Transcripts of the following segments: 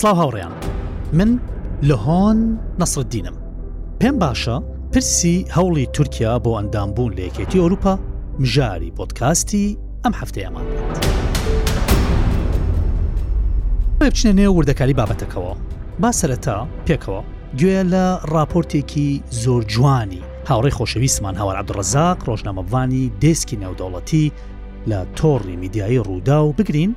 سلااو هاوڕێیان من لە هۆن نەسرەدینم پێم باشە پرسی هەوڵی تورکیا بۆ ئەندامبوون لە یەکێتی ئەوروپا مژاری پۆتکاستی ئەم هەفتەیەمان بێت. بچنە نێو وردەکاری بابەتەکەەوە با سەرەتا پێکەوە گوێ لە راپۆرتێکی زۆر جوانی هاوڕێ خۆشەویستمان هاوار عبدڕزاق ڕۆژنامەبانی دەستکی نێودەوڵەتی لە تۆڕی میدیایی ڕوودا و بگرین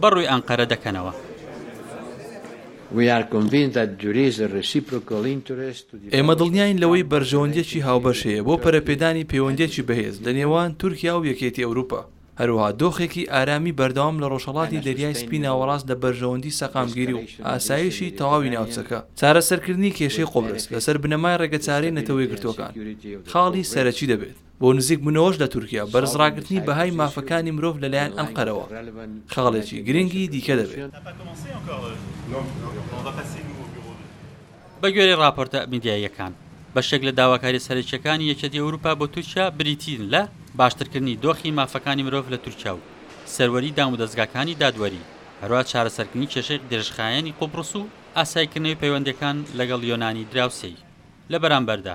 بە رووی ئەنقەرە دەکەنەوە. ئێمە دڵنیاین لەوەی بەرژەوەندییەکی هاوبەش هەیە بۆ پەرەپێدانی پەیوەندییەکی بەهێز لە نێوان تورکیا و یەکێتی ئەوروپا، هەروەها دۆخێکی ئارامی بەردەوام لە رۆژهەڵاتی دەریای سپی ناوەڕاست لە بەرژەوەندی سەقامگیری و ئاسایشی تەواوی ناوچەکە. چارەسەرکردنی کێشەی قوبرس لەسەر بنەمای رێگەچارەی نەتەوەیەکگرتووەکان، خاڵی سەرەکی دەبێت. بۆ نزیک بوونەوەش لە تورکیا، بەرزڕاگرتنی بەهای مافەکانی مرۆڤ لەلایەن ئەنقەرەوە خاڵێکی گرنگی دیکە دەبێت. بەگوێرەی ڕاپۆرتە میدیاییەکان، بەشێک لە داواکارییە سەرەکییەکانی یەکێتی ئەوروپا بۆ تورکیا بریتین لە باشترکردنی دۆخی مافەکانی مرۆڤ لە تورکیا و سەروەری دامودەزگاکانی دادوەری، هەروەها چارەسەرکردنی کێشەی درێژخایەنی قوبڕس و ئاساییکردنەوەی پەیوەندییەکان لەگەڵ یۆنانی دراوسێی. لە بەرامبەردا،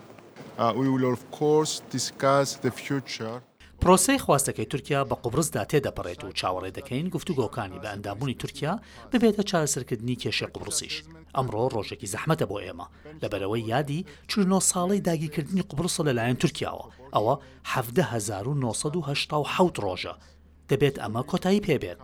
پرۆسەی خواستەکەی تورکیا بە قوبرسدا تێدەپەڕێت و چاوەڕێ دەکەین گفتوگۆکانی بە ئەندامبوونی تورکیا ببێتە چارەسەرکردنی کێشەی قوبرسیش. ئەمڕۆ ڕۆژێکی زەحمەتە بۆ ئێمە، لەبەرئەوەی یادی چل و نۆ ساڵەی داگیرکردنی قوبرسە لەلایەن تورکیاوە، ئەوە حەڤدە هەزار و نۆ سەد و هەشتا و حەوت ڕۆژە، دەبێت ئەمە کۆتایی پێبێت.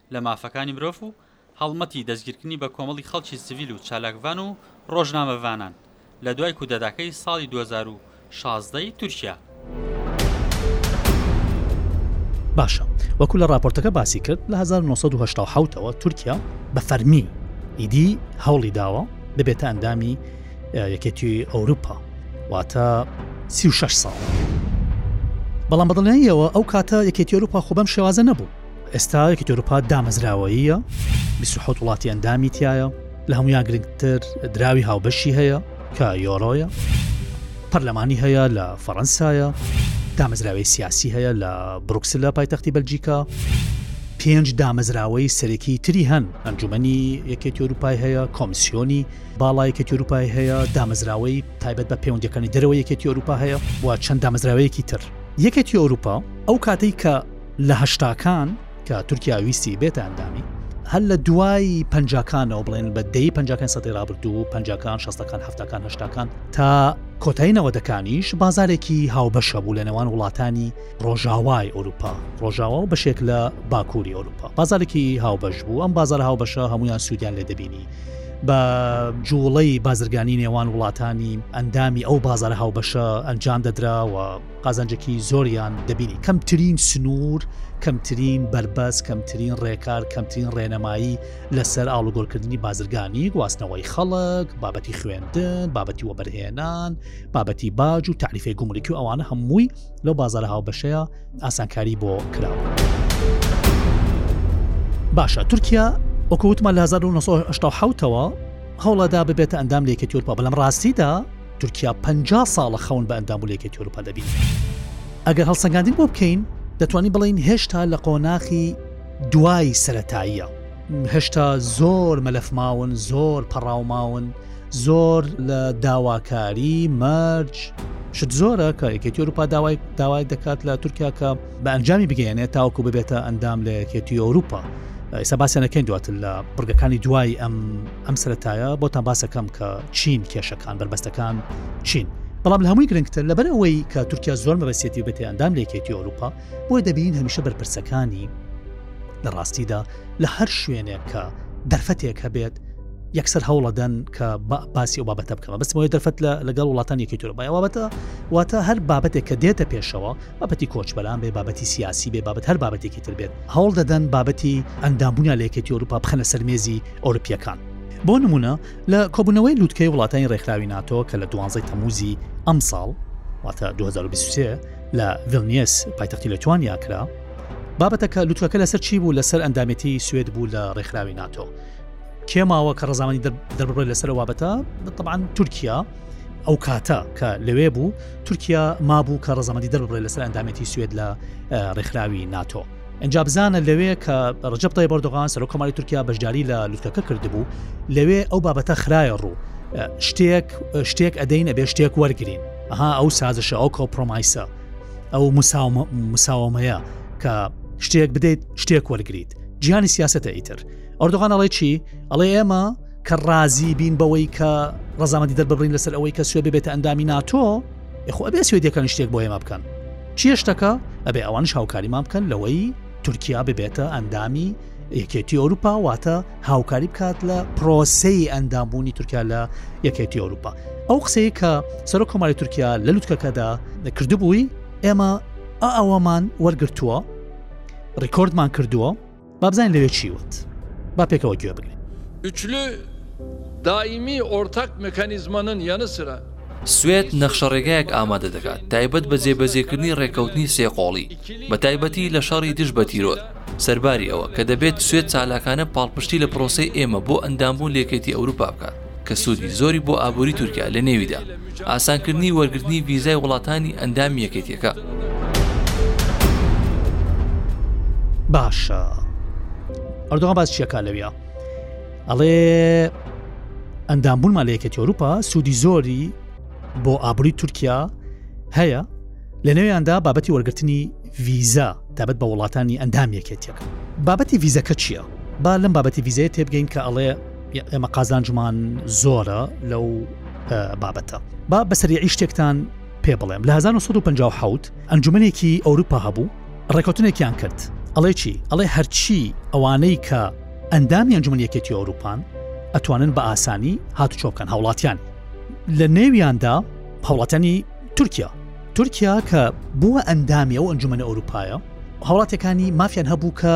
لە مافەکانی مرۆڤ و هەڵمەتی دەستگیرکردنی بە کۆمەڵی خەڵکی سڤیل و چالاکڤان و ڕۆژنامەڤانان لە دوای کودەتاکەی ساڵی دوو هەزار و شازدە ی تورکیا. باشە وەکو لە ڕاپۆرتەکە باسی کرد لە هەزار و نۆ سەد و هەشتا و حەوت ەوە تورکیا بە فەرمی ئیدی هەوڵی داوە ببێتە ئەندامی یەکێتی ئەوروپا واتە سی و شەش ساڵ بەڵام بەدڵنیاییەوە ئەو کاتە یەکێتی ئەوروپا خۆ بەم شێوازە نەبوو ئێستا یەکێتی ئەوروپا دامەزراوەییە بیست و حەوت وڵاتی ئەندامی تایە لە هەموویان گرنگتر دراوی هاوبەشی هەیە کە یۆرۆیە پەرلەمانی هەیە لە فەڕەنسایە دامەزراوەی سیاسی هەیە لە بروکسلە پایتەختی بەلجیکا پێنج دامەزراوەی سەرەکی تری هەن ئەنجومنی یەکێتی ئەوروپای هەیە کۆمسیۆنی باڵا یەکێتی ئەوروپای هەیە دامەزراوەی تایبەت بە پەیوەندەکانی دەرەوە یەکێتی ئەوروپا هەیە و چەند دامەزراوەیەکی تر یەکێتی ئەوروپا ئەو کاتێک کە لە هەشتاکان کە تورکیا ویستی بێتە ئەندامی هەر لە دوای پنجکانەوە بڵێن بە دەی پنجکان سەدەی رابرردوو و پنجکان شستەکان هەفتەکان هشتاکان تا کۆتینەوە دەکانیش بازارێکی هاوبەشە بوو لە نێوان وڵاتانی ڕۆژاوای ئەوروپا ڕۆژاوا و بەشێک لە باکووری ئەوروپا بازارێکی هاوبەش بوو ئەم بازار هاوبەشە هەمویان سوودیان لێ دەبینی بە جوڵەی بازرگانی نێوان وڵاتانی ئەندامی ئەو بازار هاوبەشە ئەنجام دەدراوە قازانجێکی زۆریان دەبینی کەمترین سنوور کەمترین بەربەست کەمترین ڕێکار کەمترین ڕێنەمایی لەسەر ئاڵوگۆرکردنی بازرگانی گواستنەوەی خەڵک بابەتی خوێندن بابەتی وەبەرهێنان بابەتی باج و تعریفی گومرکی و ئەوانە هەمووی لەو بازارە هاوبەشەیە ئاسانکاری بۆ کراوە باشە تورکیا وەکووتمان لە 1970ەوە هەوڵەدا ببێتە ئەندام لێکەتیۆرپا بەڵام ڕاستیدا تورکیا پەنجا ساڵە خەون بە ئەندامبوون لە یەکێتی ئەوروپا دەبینێت. ئەگەر هەڵسەنگاندن بۆ بکەین، دەتوانین بڵێین هێشتا لە قۆناخی دوای سەرەتاییە. هێشتا زۆر مەلەف ماون، زۆر پەڕاو ماون، زۆر لە داواکاری، مەرج، شت زۆرە کە یەکێتی ئەوروپا داوای داوای دەکات لە تورکیا کە بە ئەنجامی بگەیەنێت تاوەکو ببێتە ئەندام لە یەکێتی ئەوروپا. ئێستا باسیان دەکەین دواتر لە بڕگەکانی دوای ئەم ئەم سەتایە بۆتان باسەکەم کە چین کێشەکان بەربەستەکان چین بەڵام لە هەمووی گرنگتر لەبەر ئەوەی کە تورکیا زۆر مەبەسیەتی بێتە ئەندام لەکێتی ئۆروپا بۆی دەبین هەمیشە بەرپرسەکانی لە ڕاستیدا لە هەر شوێنێک کە دەرفەتێک هەبێت یەکسەر هەوڵەدەن کە باسی و بابەتە بکەمە بەسمەوەی دەرفەت لە لەگەڵ وڵاتان یەکێتی ئۆروپای بابەتە واتە هەر بابەتێک کە دێتە پێشەوە بابەتی کۆچبەران بێ، بابەتی سیاسی بێ، بابەت هەر بابەتێکی تر بێت، هەوڵ دەدەن بابەتی ئەندامبوونیان لە یەکێتی ئەوروپا بخەنە سەر مێزی ئەورپییەکان. بۆ نموونە لە کۆبوونەوەی لووتکەی وڵاتانی رێکخراوی ناتۆ کە لە دوانزەی تەمووزی ئەمساڵ، واتە دوو هەزار و بیست و سێ لە ڤیلنیەس پایتەختی لێتوانیا کرا، بابەتەکە، لووتکەکە لەسەر چی بوو؟ لەسەر ئەندامێتیی سوێد بوو لە رێکخراوی ناتۆ. کێ ماوە کە ڕزامانی دەربڕۆی لەسەر وابەتە بەتەبان تورکیا ئەو کاتە کە لەوێ بوو تورکیا مابوو کە ڕزامەندی دەربڕێ لەسەر ئەندامێتی سوێت لە ڕێکخراوی ناتۆ. ئەجا بزانە لەوێ کە ڕجب تای بەردۆغان سەر کۆماری تورکیا بەشداری لە لوتکەکە کردبوو لەوێ ئەو بابەتە خراە ڕوو شتێک شتێک ئەدەین ئەبێ شتێک وەرگین ئەها ئەو سازشە ئەو کۆپڕۆمایسە ئەو مساومەیە کە شتێک بدەیت شتێک وەرگیت جیانی سیاستە ئیتر ئۆردوغان ئەڵێ چی ئەڵێ ئێمە کە ڕازی بین بەوەی کە ڕزامەندی دەرببرین لەسەر ئەوەی کە سوێ ببێتە ئەندامی ناتۆ یخۆ ئەبێ سوێدەکەن شتێک بۆ ئێمە بکەن چێشتەکە ئەبێ ئەوانش هاوکاریمان بکەن لەوەی تورکیا ببێتە ئەندامی یەکێتی ئەوروپا واتە هاوکاری بکات لە پرۆسی ئەندامبوونی تورکیا لە یەکێتی ئەوروپا ئەو قسەیە کە سەر کۆماری تورکیا لە لوتکەکەدا کردبووی ئێمە ئەوەمان وەرگتووە ڕیکۆردمان کردووە با بزانین لەوێ چی وت. با پێکەوە گوێ بگرین. Üçlü daimi ortak mekanizmanın yanı sıra. سوێد نەخشەڕێگایەک ئامادە دەکات تایبەت بە جێبەجێکردنی ڕێککەوتنی سێ قۆڵی، بەتایبەتی لە شەڕی دژ بە تیرۆر، سەرباری ئەوە کە دەبێت سوێد چالاکانە پاڵپشتی لە پرۆسەی ئێمە بۆ ئەندامبوون لە یەکێتی ئەوروپا بکات. کە سوودی زۆری بۆ ئابووری تورکیا لە نێویدا ئاسانکردنی وەرگرتنی ڤیزای وڵاتانی ئەندامی یەکێتیەکە. باشە ئەردوغان باس چیەکە لەویا ئەڵێ ئەندامبوونمان لە یەکێتی ئەوروپا سوودی زۆری بۆ ئابووری تورکیا هەیە لە نێویاندا بابەتی وەرگرتنی ڤیزا دابەت بە وڵاتانی ئەندام یەکێتیەکە بابەتی ڤیزەکە چییە؟ با لەم بابەتی ڤیزای تێبگەین کە ئەڵێ ئێمە قازانجمان زۆرە لەو بابەتە با بەسەریعی شتێکتان پێ بڵێم لە 1950 ئەنجومەنێکی ئەوروپا هەبوو ڕێکوتنێکیان کرد ئەڵێ چی ئەڵێ هەرچی ئەوانەی کە ئەندامی ئەنجومەن یەکێتی ئەوروپان ئەتوانن بە ئاسانی هاتوچۆ بکەن هاوڵاتیان لە نێویاندا هاوڵاتانی تورکیا تورکیا کە بووە ئەندامی ئەو ئەنجومەنە ئەوروپایە هاوڵاتەکانی مافیان هەبوو کە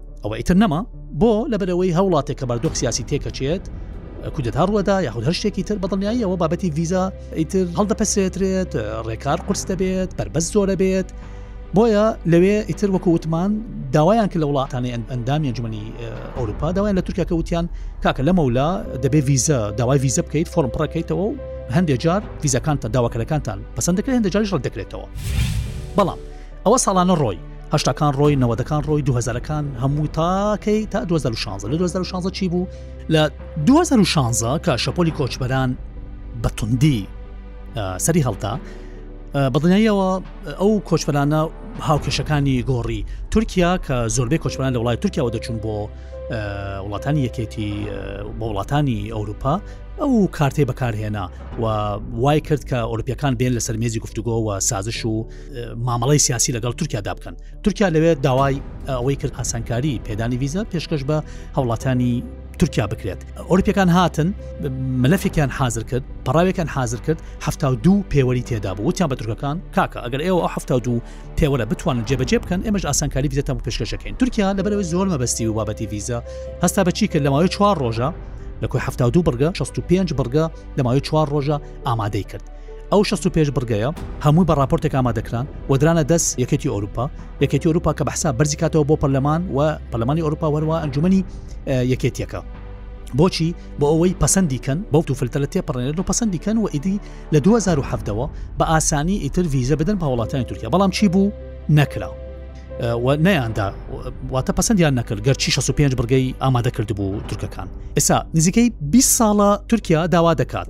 ئەوە ئیتر نەما بۆ لەبەرەوەی هەوڵاتێک کە بەردۆخ سیاسی تێکەچێت کودەتا ڕوەدا یاخود هەر شتێکی تر بەدڵنیاییەوە بابەتی ویزا ئیتر هەڵدەپەسێترێت ڕێکار قرس دەبێت بربەست زۆرە بێت بۆیە لەوێ ئیتر وەکو وتمان داوایان کە لە وڵاتانی ئەندامی ئەنجومی ئەوروپا داوایان لە تورکەکە وتیان کاکە لە مەولا دەبێ ویزە داوای ویزە بکەیت فۆرم پڕەکەیتەوە و هەندێک جار ویزەکانتە داواکەەکانتان پسند دەکرێت هەندێک جاریش ڕەت دەکرێتەوە بەڵام ئەوە ساڵانە ڕۆی هەشتاکان ڕۆی نەوەدەکان ڕۆی دوهزارەکان هەموو تاکەی تا 2016 لە 2016 چی بوو لە 2016 کە شەپۆلی کۆچبەران بەتوندی سەری هەڵدا بەدنیاییەوە ئەو کۆچبەرانە هاوکێشەکانی گۆڕی تورکیا کە زۆربەی کۆچبەران لە وڵای تورکیاوە دەچوون بۆ وڵاتانی یەکێتی بۆ وڵاتانی ئەوروپا ئەو کارتێ بەکارهێنا و وای کرد کە ئۆلپیەکان بێن لەسەر مێزی گفتوگۆوە سازش و مامەڵی سیاسی لەگەڵ تورکیادا بکەن تورکیا لەوێت داوای ئەوەی کرد ئاسانکاری پێدانی ویزە پێشکەش بە هەوڵاتانی تورکیا بکرێت ئۆرپەکان هاتن مەلەفێکیان حاضر کرد پراوێکان حاضر کرد هەفتا و دوو پێوەری تێدا بوو وتیان بە تورکەکان کاکە ئەگەر ئێوە ئەو هەفتا دوو پێوەرە بتوانن جێبەجێ بکەن ئێمەش ئاسانکاری بزێتەم پێشکەشەکەین تورکیا لەبەرەوەی زۆر مەبستی و بابەتی ویزە هەستا بەچی کرد لەماوەی چوار ڕۆژە لە کوی هەفتا دوو بڕگە 65 بڕگە لەماوەی چوار ڕۆژە ئامادەی کرد ئەو شەست و پێنج بڕگەیە هەمووی بە ڕاپۆرتێک ئامادەکران و درانە دەست یەکێتی ئەوروپا یەکێتی ئەوروپا کە بەحسا بەرزی کاتەوە بۆ پەرلەمان و پەرلەمانی ئەوروپا وەروە ئەنجومی یەکێتیەکە بۆچی بۆ ئەوەی پسندی کەن بەو تو فلتەرە تێپڕێنێت و پسندی کەن و ئیدی لە 2010ەوە بە ئاسانی ئیتر ویزە بدەن بە وڵاتانی تورکیا بەڵام چی بوو نەکرا نیاندا واتە پسندیان نەکرد گەر چی 65 بڕگەی ئامادە کرد بوو تورکەکان ئسا نزیکەی 20 ساڵە تورکیا داوا دەکات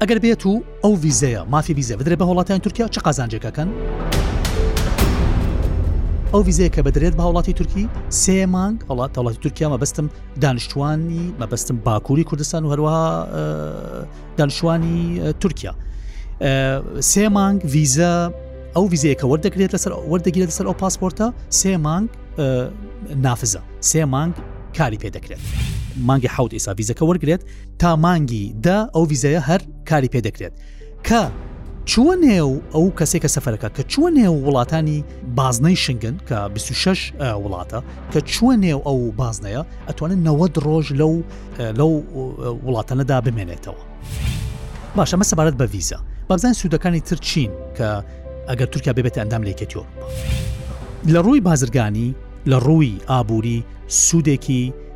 ئەگەر بێت و ئەو ڤیزەیە مافی ڤیزە بدرێت بە وڵاتانی تورکیا چ قازانجێکەکەن؟ ئەو ویزەیە کە بدرێت بە وڵاتی تورکی سێ مانگ هەڵات دەوڵاتی تورکیا مەبستم دانیشتوانی مەبستم باکووری کوردستان و هەروەها دانیشتوانی تورکیا سێ مانگ ویزە ئەو ویزەیە کە وەردەگرێت لەسەر وەردەگیرێت لەسەر ئەو پاسپۆرتە سێ مانگ نافزە سێ مانگ کاری پێ دەکرێت مانگی حوت ئیسا ویزەکە وەرگێت تا مانگی دا ئەو ویزەیە هەر کاری پێ دەکرێت کە چووە نێو ئەو کەسێکە سەفەرەکە کە چووە نێو وڵاتانی بازنەی شنگن کە 26 وڵاتە کە چووە نێو ئەو بازنەیە ئەتوانن 90 ڕۆژ لەو لەو وڵاتەنەدا بمێنێتەوە باشە مە سەبارەت بە ویزە بەزان سوودەکانی تر چین کە ئەگەر تورکیا ببێت ئەندام لێکێتیۆ لە ڕووی بازرگانی لە ڕووی ئابووری سوودێکی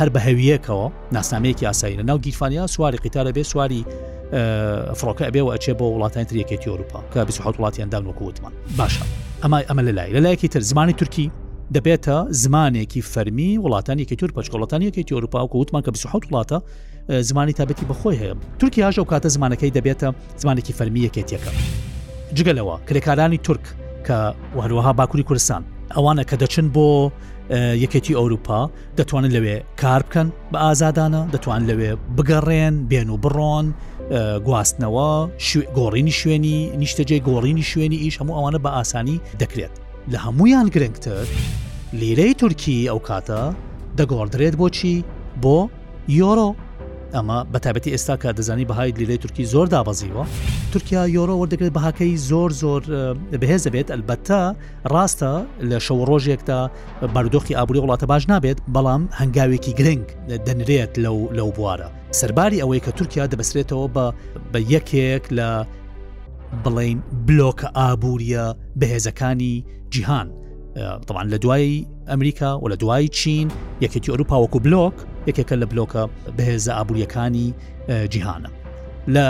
هەر بە هەویەکەوە ناسنامەیەکی ئاسایی لە ناو گیرفانیا سواری قیتارە بێ سواری فڕۆکە ئەبێ و ئەچێ بۆ وڵاتانی تریەکێتی ئەوروپا کە 26 وڵاتی ئەندام وەکووتمان باشە ئەمای ئەمە لە لای لە لایەکی تر زمانی تورکی دەبێتە زمانێکی فەرمی وڵاتانی یەکێتی و پچکۆڵەتان یەکێتی ئەوروپا و وتمان کە 26 وڵاتە زمانی تابەتی بەخۆی هەیە تورکی هاژە و کاتە زمانەکەی دەبێتە زمانێکی فەرمی یەکێتیەکە جگەلەوە کرێکارانی تورک کە وهروەها باکووری کوردستان ئەوانە کە دەچن بۆ یەکێتی ئەوروپا دەتوانن لەوێ کار بکەن بە ئازادانە دەتوان لەوێ بگەڕێن بێن و بڕۆن گواستنەوە گۆڕینی شوێنی نیشتەجێ گۆڕینی شوێنی ئیش هەموو ئەوانە بە ئاسانی دەکرێت لە هەمویان گرنگتر لیرەی تورکی ئەو کاتە دەگۆڕدرێت بۆچی بۆ یۆرۆ ئەمە بەتابەتی ئێستا کە دەزانی بەهای لیرەی تورکی زۆر دابەزیوە تورکیا یۆرۆ وەردەگرێت بەهاکەی زۆر زۆر بەهێز دەبێت ئەلبەتە ڕاستە لە شەو ڕۆژێکدا بارودۆخی ئابووری وڵاتە باش نابێت، بەڵام هەنگاوێکی گرنگ دەنرێت لەو لەو بوارە سەرباری ئەوەی کە تورکیا دەبسرێتەوە بە بە یەکێک لە بڵین بلۆکە ئابووریە بەهێزەکانی جیهان طبعاان لە دوای ئەمریکا و لە دوای چین یەکێتی ئەوروپا وەکو بلۆک یەکێکە لە بلۆکە بەهێزە ئابوووریەکانی جیهانە لە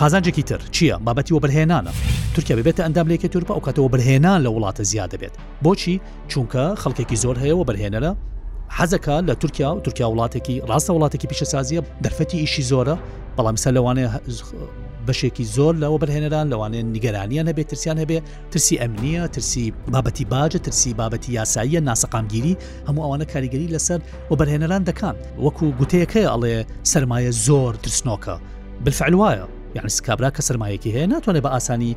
قازانجێکی تر چییە بابەتی وەبرهێنانە تورکیا بێتە ئەندام لێکێت تورپا و کاتەوە برهێنان لە وڵاتە زیاد دەبێت بۆچی؟ چونکە خەڵکێکی زۆر هەیە و بەرهێنەرە حەزەکە لە تورکیا و تورکیا وڵاتێکی ڕاستە وڵاتێکی پیشەسازیە دەرفەتی ئیشی زۆرە بەڵام سە لەوانەیە بەشێکی زۆر لەوە بەرهێنەران لەوانێن نیگەرانیان هەبێت ترسیان هەبێ ترسی ئەمنیە ترسی بابەتی باجە ترسی بابەتی یاساییە ناسەقامگیری هەموو ئەوانە کاریگەری لەسەر و بەرهێنەران دەکان وەکو گوتەیەکەی ئەڵێ سرمایە زۆر ترسنۆکە بالفعل وایە یعنی سکابرا کە سرمایەکی هەیە ناتوانێت بە ئاسانی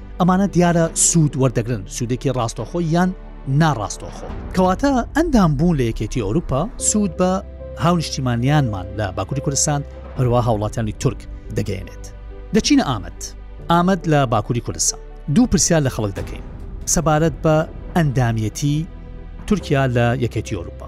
ئەمانە دیارە سوود وەردەگرن سوودێکی ڕاستەخۆ یان ناڕاستەخۆ کەواتە ئەندام بوون لە یەکێتی ئەوروپا سوود بە هاونیشتیمانیانمان لە باکووری کوردستان هەروە هاوڵاتیانی تورک دەگەێنێت دەچینە ئامد ئامد لە باکووری کوردستان دوو پرسیار لە خەڵک دەکەین سەبارەت بە ئەندامیەتی تورکیا لە یەکێتی ئەوروپا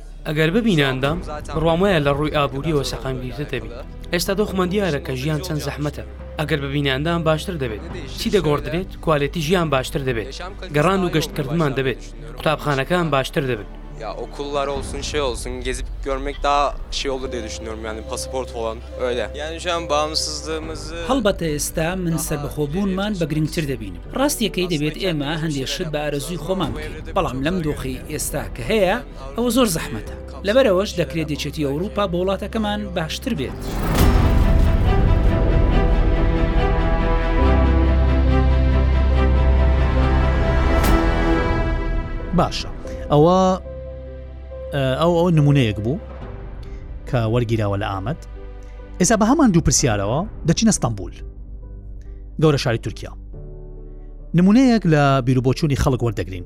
ئەگەر ببینە ئەندام، بڕوام وایە لە ڕووی ئابوورییەوە سەقامگیرتر دەبین. ئێستا دۆخمان دیارە کە ژیان چەند زەحمەتە. ئەگەر ببینە ئەندام باشتر دەبێت. چی دەگۆڕدرێت؟ کوالێتی ژیان باشتر دەبێت. گەڕان و گەشتکردنمان دەبێت. قوتابخانەکان باشتر دەبن. هەڵبەتە ئێستا من سەربەخۆبوونمان بە گرنگتر دەبینم. ڕاستییەکەی دەبێت ئێمە هەندێک شت بە ئارەزووی خۆمان بکەین. بەڵام لەم دۆخەی ئێستا کە هەیە، ئەوە زۆر زەحمەتە. لەبەرئەوەش دەکرێت یەکێتی ئەوروپا بۆ وڵاتەکەمان باشتر بێت. باشە ئەوە ئەو ئەو نمونەیەک بوو کە وەرگیراوە لە ئامد ئێستا بە هەمان دوو پرسیارەوە دەچینە ستەمبول گەورە شاری تورکیا نمونەیەک لە بیرروبۆچوونی خەڵک وەردەگرین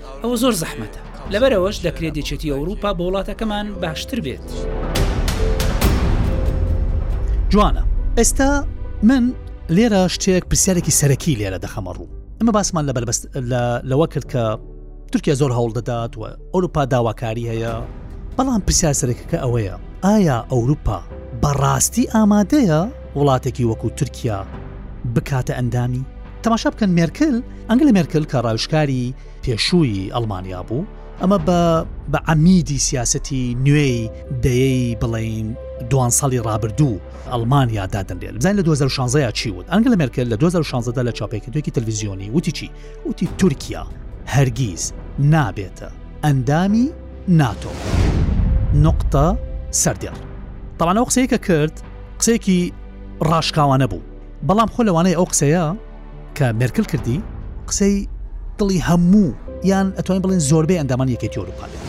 ئەوە زۆر زەحمەتە. لەبەرئەوەش دەکرێت یەکێتی ئەوروپا بۆ وڵاتەکەمان باشتر بێت. جوانە. ئێستا من لێرە شتێک پرسیارێکی سەرەکی لێرە دەخەمە ڕوو. ئەمە باسمان لە بەربەست لەوە کرد کە تورکیا زۆر هەوڵ دەدات و ئەوروپا داواکاری هەیە بەڵام پرسیار سەرەکەکە ئەوەیە ئایا ئەوروپا بەڕاستی ئامادەیە وڵاتێکی وەکو تورکیا بکاتە ئەندامی تەماشا بکەن مێرکل ئەنگلە مێرکل کە ڕاوشکاری پێشووی ئەڵمانیا بوو ئەمە بە بە عەمیدی سیاستی نوێی دەیەی بڵین دوان ساڵی ڕابردوو ئەلمانیا دادەنرێت بزانین لە 2016 چی وت ئەنگلە مێرکل لە 2016دا لە چاپێکردوێکی تەلویزیۆنی وتی چی وتی تورکیا هەرگیز نابێتە ئەندامی ناتۆ نقطە سەردێڕ تاوانە قسەیەکە کرد قسێکی ڕاشکاوانە بوو بەڵام خۆ لەوانەیە ئەو قسەیە کە مێرکل کردی قسەی دڵی هەموو یان ئەتوانین بڵێن زۆربەی ئەندامانی یەکێتی ئەوروپا بێت.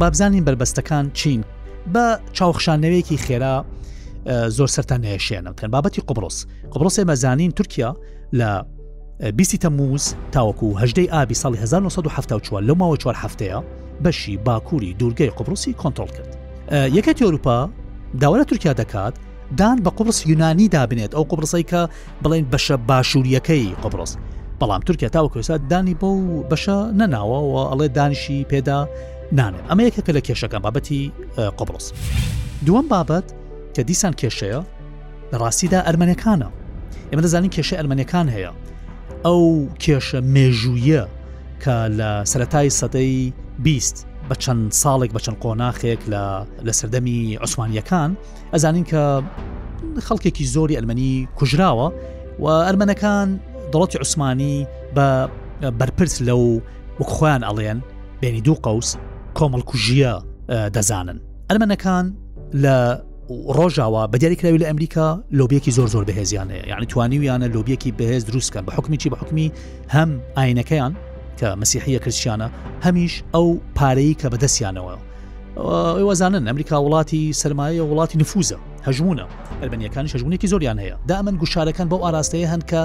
بابزانین بەربەستەکان چین بە چاوخشانەوەیەکی خێرا زۆر سەران نەیەشێنم کەن بابەتی قبرس قبرس ئێمە زانین تورکیا لە بیستی تەموز تاوەکو هەدەی ئابی ساڵی 1970 لە ماوە چوار هەفتەیە بەشی باکووری دوورگەی قبرسی کۆنتترۆل کرد یەکەتی ئەوروپا داوا لە تورکیا دەکات دان بە قوبرس یونانی دابنێت ئەو قوبرسەی کە بڵێن بەشە باشووریەکەی قوبرس بەڵام تورکیا تاوەکوێسا دانی بۆ و بەشە نەناوەوە ئەڵێ دانیشی پێدا نانێت ئەمە یەکێکە لە کێشەکە بابەتی قوبرس دووەم بابەت کە دیسان کێشەیە لە ڕاستیدا ئەرمەنەکانە ئێمە دەزانین کێشە ئەرمەنەکان هەیە ئەو کێشە مێژوویە کە لە سەتای سەدەی بیست بە چەند ساڵێک بە چەند قۆناخێک لە لە سەردەمی عوسمانیەکان ئەزانین کە خەڵکێکی زۆری ئەلمەنی کوژراوە و ئەرمەنەکان دەڵەتی عوسمانی بە بەرپرس لە و وەک خۆیان ئەڵێن بینی دوو قوس کۆمەڵکوژیە دەزانن ئەرمەنەکان لە ڕۆژاوا بە دیاریکراوی لە ئەمریکا لۆبیەکی زۆر زۆر بەهێزیانە یعنی توانیویانە لۆبیەکی بەهێز دروستکەن بە حکمیی بە حکمی هەم ئاینەکەیان کە مەسیحە کریسیانە هەمیش ئەو پارەی کە بەدەستیانەوە ئێوەزانن ئەمریکا وڵاتی سرمایە وڵاتی نفوزە هەژمونە ئەلبەنیەکانی شەژونێکی زۆریان هەیە دا ئەمن گوشارەکان بەو ئاراستەیە هەن کە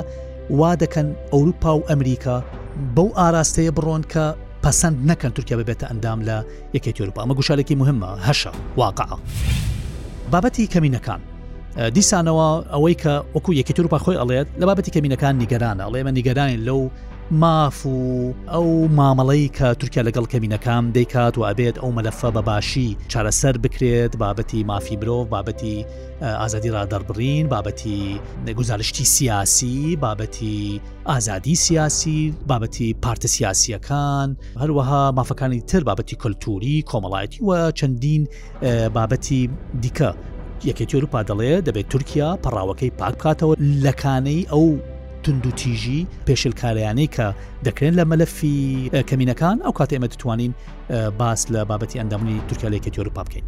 وا دەکەن ئەوروپا و ئەمریکا بەو ئاراستەیە بڕۆن کە پەسەند نەکەن تورکیا ببێتە ئەندام لە یەکێت یورپا ئەمە گوشارێکی مهمە هەشە واقع بابەتی کەمینەکان دیسانەوە ئەوەی کە وەکو یەکێت یورپا خۆی ئەڵێت لە بابەتی کەمینەکان نیگەرانە ئەڵێمە نیگەرانین لەو ماف و ئەو مامەڵەی کە تورکیا لەگەڵ کەمینەکان دەیکات و ئەبێت ئەو مەلەفە بە باشی چارەسەر بکرێت بابەتی مافی مرۆڤ بابەتی ئازادی رادەربڕین بابەتی نەگوزارشتی سیاسی بابەتی ئازادی سیاسی بابەتی پارتە سیاسیەکان هەروەها مافەکانی تر بابەتی کللتوری کۆمەڵایەتی و چەندین بابەتی دیکە یەکێتی ئەوروپا دەڵێ دەبێت تورکیا پەڕاوەکەی پاک بکاتەوە لەکانەی ئەو تونندوتیژی پێشلکاریانەی کە دەکرێن لە مەلەفی کەمینەکان ئەو کات ئێمە دەتوانین باس لە بابەتی ئەندامنی تورکیا لە یەکێتی ئەوروپا بکەین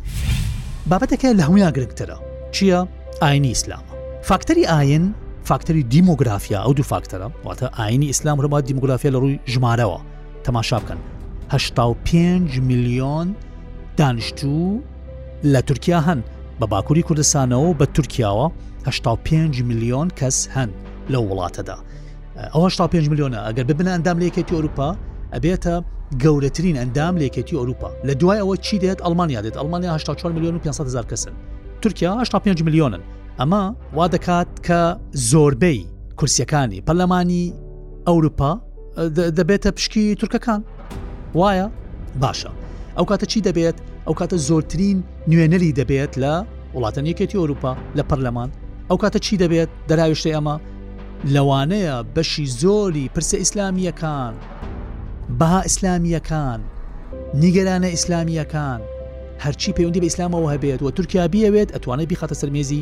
بابەتەکە لە هەمویان گرنگترە چییە ئاینی ئیسلام فاکتەری ئاین فاکتەری دیموگرافیا ئەو دوو فاکتەرە واتە ئاینی ئیسلام هەروە دیموگرافیا لە ڕووی ژمارەوە تەماشا بکەن هەشتا و پێنج ملیۆن دانیشتوو لە تورکیا هەن بە باکووری کوردستانەوە بە تورکیاوە هەشتا و پێنج ملیۆن کەس هەن لە وڵاتەدا ئەو هەشتا پێنج ملیۆنە ئەگەر ببنە ئەندام لەکێتی ئەوروپا ئەبێتە گەورەترین ئەندام لەکێتی ئەوروپا لە دوای ئەوە چی دێت ئەلمانیا دێت ئەلمانیا 4 میلیۆن و 500 هزار کەسن تورکیا 5 میلیۆنن ئەمە وا دەکات کە زۆربەی کورسیەکانی پەرلەمانی ئەوروپا دەبێتە پشکی تورکەکان وایە باشە ئەو کاتە چی دەبێت ئەو کاتە زۆرترین نوێنەری دەبێت لە وڵاتەن یەکێتی ئەوروپا لە پەرلەمان ئەو کاتە چی دەبێت دەراویشتەی ئەمە لەوانەیە بەشی زۆری پرسە ئیسلامیەکان بەها ئیسلامیەکان نیگەرانە ئیسلامیەکان هەرچی پەیوەندی بە ئیسلامەوە هەبێت و تورکیا بیاوێت ئەتوانێت بیخاتە سەرمێزی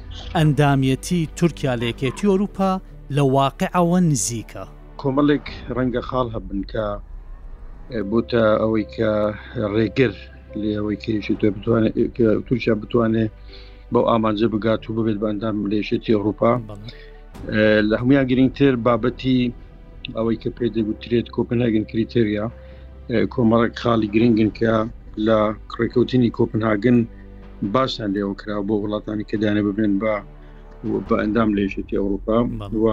ئەندامیەتی تورکیا لە یەکێتی ئەوروپا لە واقعەوە نزیکە. کۆمەڵێک ڕەنگە خاڵ هەبن کە بۆتە ئەوەی کە ڕێگر لێ ئەوەی کەشی تۆ بتوانێت تورکیا بتوانێت بەو ئامانجە بگات و ببێت بەندام لێشێتی ئەوروپا لە هەمویان گرنگتر بابەتی ئەوەی کە پێ دەگوترێت کۆپنهاگن کریتریا کۆمەڵک خاڵی گرنگن کە لە کڕێککەوتنی کۆپنهاگن باسیان لێوە کرا بۆ وڵاتانی کە دانە ببێن بە بە ئەندام لە یەکێتی ئەوروپا و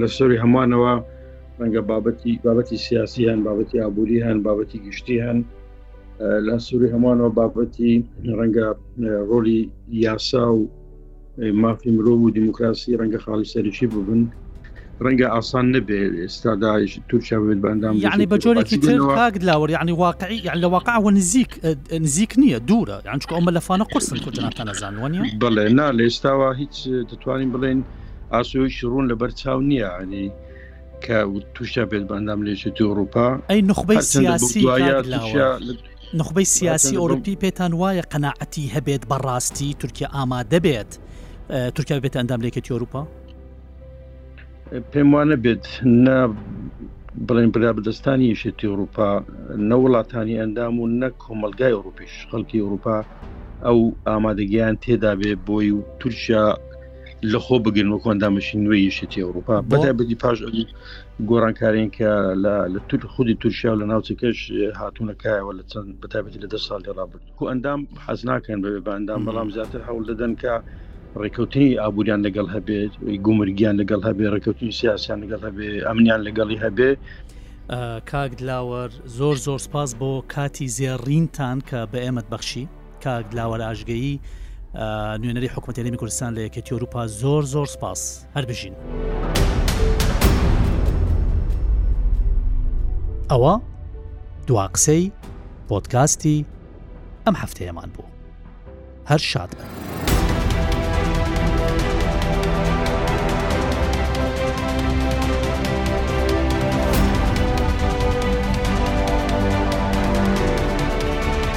لە سەری هەمووانەوە ڕەنگە بابەتی بابەتی سیاسی هەن بابەتی ئابووری هەن بابەتی گشتی هەن لە سووری هەمووانەوە بابەتی ڕەنگە ڕۆلی یاسا و مافی مرۆڤ و دیموکراسی ڕەنگە خاڵی سەرکی ببن ڕەنگە ئاسان نەبێ ئێستاداش تورکیا بێت باندام یعنی بە جۆرێکی تر کاک دلاوە یعنی واقعی یان لە واقعەوە نزیک نزیک نییە دوورە یان چکە ئەومە لە فانە قرسن کوردناتە نەزانوە نیە بڵێ نا لە ئێستاوە هیچ دەتوانین بڵێن ئاسۆیش ڕوون لەبەر چاو نییە ینی کە تووشە بێت باندام لێشێتی ئەوروپا ئەی نخبەی سیاسی نوخبەی سیاسی ئەوروپی پێتان وایە قەنەعەتی هەبێت بەڕاستی تورکیا ئامادەبێت تورکیا بێت ئەندام لێکێتی ئەوروپا پێم وانە بێت نە بڵێن برا بەدەستانی یشێتی ئەوروپا نە وڵاتانی ئەندام و نە کۆمەلگای ئەوروپیش خەڵکی ئەوروپا ئەو ئامادەگەیان تێدا بێ بۆی و تورکیا لە خۆ بگرن و کۆندامەشین نوێ یشێتی ئەوروپا بەدای بدی پاش گۆڕانکارین کە لە تور خودی تورکیا و لە ناوچەکەش هاتوونە کایەوە لە چەند بەتابەتی لە دە سال لە ڕابرد و ئەندام حەز ناکەن بە بەندام بەڵام زیاتر هەوڵ دەدەن کە ڕێککەوتنی ئابووریان لەگەڵ هەبێت گومرگیان لەگەڵ هەبێ ڕێککەوتنی سیاسیان لەگەڵ هەبێ ئەمنیان لەگەڵی هەبێ کاک دلاوەر زۆر زۆر سپاس بۆ کاتی زێڕینتان کە بە ئێمەت بەخشی کاک دلاوەر ئاژگەیی نوێنەری حکوومەت هەرێمی کوردستان لە یەکێتی ئەوروپا زۆر زۆر سپاس هەر بژین. ئەوە دوا قسەی پۆتکاستی ئەم هەفتەیەمان بوو هەر شاد بن.